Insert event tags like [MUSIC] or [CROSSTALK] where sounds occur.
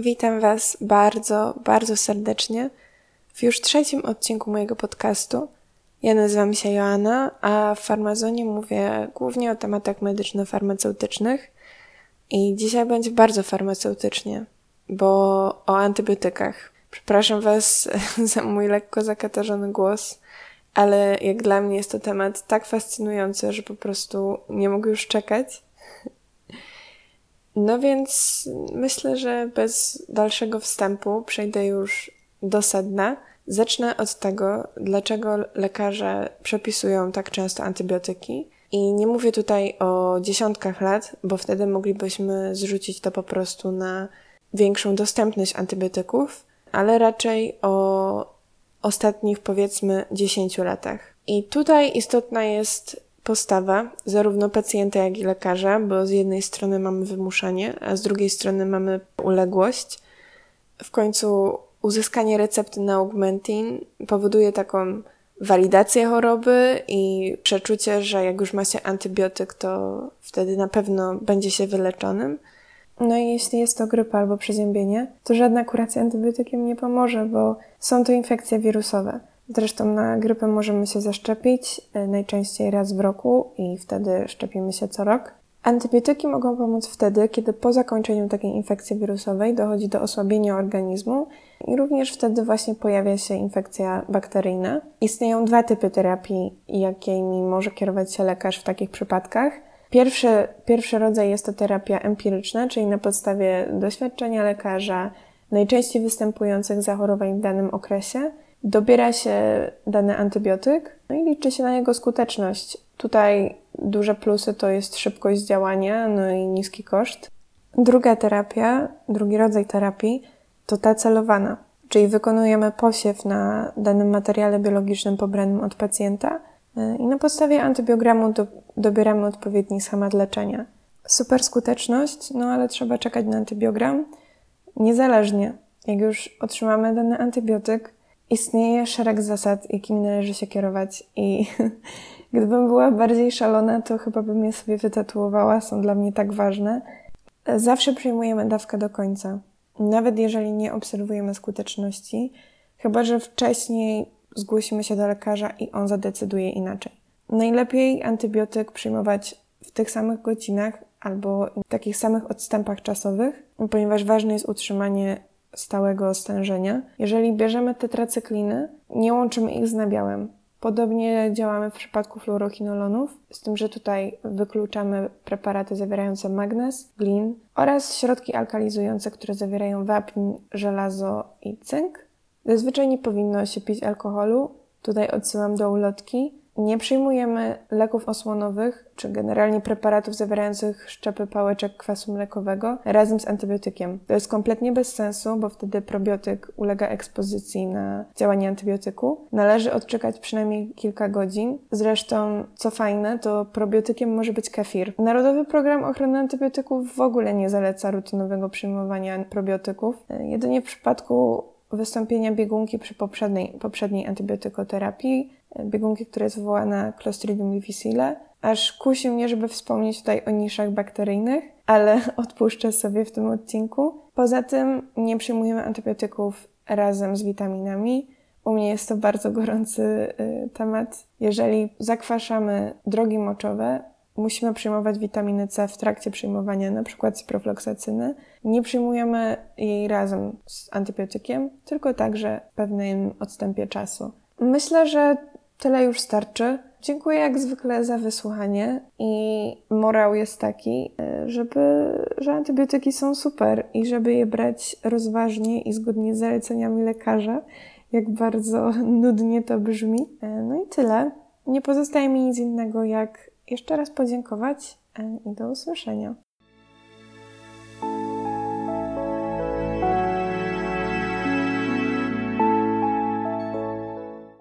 Witam Was bardzo, bardzo serdecznie w już trzecim odcinku mojego podcastu. Ja nazywam się Joanna, a w Farmazonie mówię głównie o tematach medyczno-farmaceutycznych i dzisiaj będzie bardzo farmaceutycznie, bo o antybiotykach. Przepraszam Was [LAUGHS] za mój lekko zakatarzony głos, ale jak dla mnie jest to temat tak fascynujący, że po prostu nie mogę już czekać. No więc myślę, że bez dalszego wstępu przejdę już do sedna. Zacznę od tego, dlaczego lekarze przepisują tak często antybiotyki. I nie mówię tutaj o dziesiątkach lat, bo wtedy moglibyśmy zrzucić to po prostu na większą dostępność antybiotyków, ale raczej o ostatnich powiedzmy 10 latach. I tutaj istotna jest postawa zarówno pacjenta, jak i lekarza, bo z jednej strony mamy wymuszanie, a z drugiej strony mamy uległość. W końcu uzyskanie recepty na augmentin powoduje taką walidację choroby i przeczucie, że jak już ma się antybiotyk, to wtedy na pewno będzie się wyleczonym. No i jeśli jest to grypa albo przeziębienie, to żadna kuracja antybiotykiem nie pomoże, bo są to infekcje wirusowe. Zresztą na grypę możemy się zaszczepić e, najczęściej raz w roku i wtedy szczepimy się co rok. Antybiotyki mogą pomóc wtedy, kiedy po zakończeniu takiej infekcji wirusowej dochodzi do osłabienia organizmu i również wtedy właśnie pojawia się infekcja bakteryjna. Istnieją dwa typy terapii, jakimi może kierować się lekarz w takich przypadkach. Pierwszy, pierwszy rodzaj jest to terapia empiryczna, czyli na podstawie doświadczenia lekarza, najczęściej występujących zachorowań w danym okresie, dobiera się dany antybiotyk no i liczy się na jego skuteczność. Tutaj duże plusy to jest szybkość działania, no i niski koszt. Druga terapia, drugi rodzaj terapii to ta celowana, czyli wykonujemy posiew na danym materiale biologicznym pobranym od pacjenta y, i na podstawie antybiogramu do, dobieramy odpowiedni schemat leczenia. Super skuteczność, no ale trzeba czekać na antybiogram. Niezależnie, jak już otrzymamy dany antybiotyk, istnieje szereg zasad, jakimi należy się kierować i [LAUGHS] gdybym była bardziej szalona, to chyba bym je sobie wytatuowała, są dla mnie tak ważne. Zawsze przyjmujemy dawkę do końca, nawet jeżeli nie obserwujemy skuteczności, chyba że wcześniej zgłosimy się do lekarza i on zadecyduje inaczej. Najlepiej antybiotyk przyjmować w tych samych godzinach albo w takich samych odstępach czasowych, ponieważ ważne jest utrzymanie stałego stężenia. Jeżeli bierzemy tetracykliny, nie łączymy ich z nabiałem. Podobnie działamy w przypadku fluorochinolonów, z tym, że tutaj wykluczamy preparaty zawierające magnez, glin oraz środki alkalizujące, które zawierają wapń, żelazo i cynk. Zazwyczaj nie powinno się pić alkoholu. Tutaj odsyłam do ulotki. Nie przyjmujemy leków osłonowych, czy generalnie preparatów zawierających szczepy pałeczek kwasu mlekowego razem z antybiotykiem. To jest kompletnie bez sensu, bo wtedy probiotyk ulega ekspozycji na działanie antybiotyku. Należy odczekać przynajmniej kilka godzin. Zresztą, co fajne, to probiotykiem może być kefir. Narodowy Program Ochrony Antybiotyków w ogóle nie zaleca rutynowego przyjmowania probiotyków. Jedynie w przypadku wystąpienia biegunki przy poprzedniej, poprzedniej antybiotykoterapii, biegunki, która jest wywołana Clostridium difficile, aż kusi mnie, żeby wspomnieć tutaj o niszach bakteryjnych, ale [LAUGHS] odpuszczę sobie w tym odcinku. Poza tym nie przyjmujemy antybiotyków razem z witaminami. U mnie jest to bardzo gorący y, temat. Jeżeli zakwaszamy drogi moczowe, musimy przyjmować witaminy C w trakcie przyjmowania np. ciprofloksacyny. Nie przyjmujemy jej razem z antybiotykiem, tylko także w pewnym odstępie czasu. Myślę, że tyle już starczy. Dziękuję jak zwykle za wysłuchanie i morał jest taki, żeby, że antybiotyki są super i żeby je brać rozważnie i zgodnie z zaleceniami lekarza, jak bardzo [LAUGHS] nudnie to brzmi. No i tyle. Nie pozostaje mi nic innego jak jeszcze raz podziękować e, i do usłyszenia.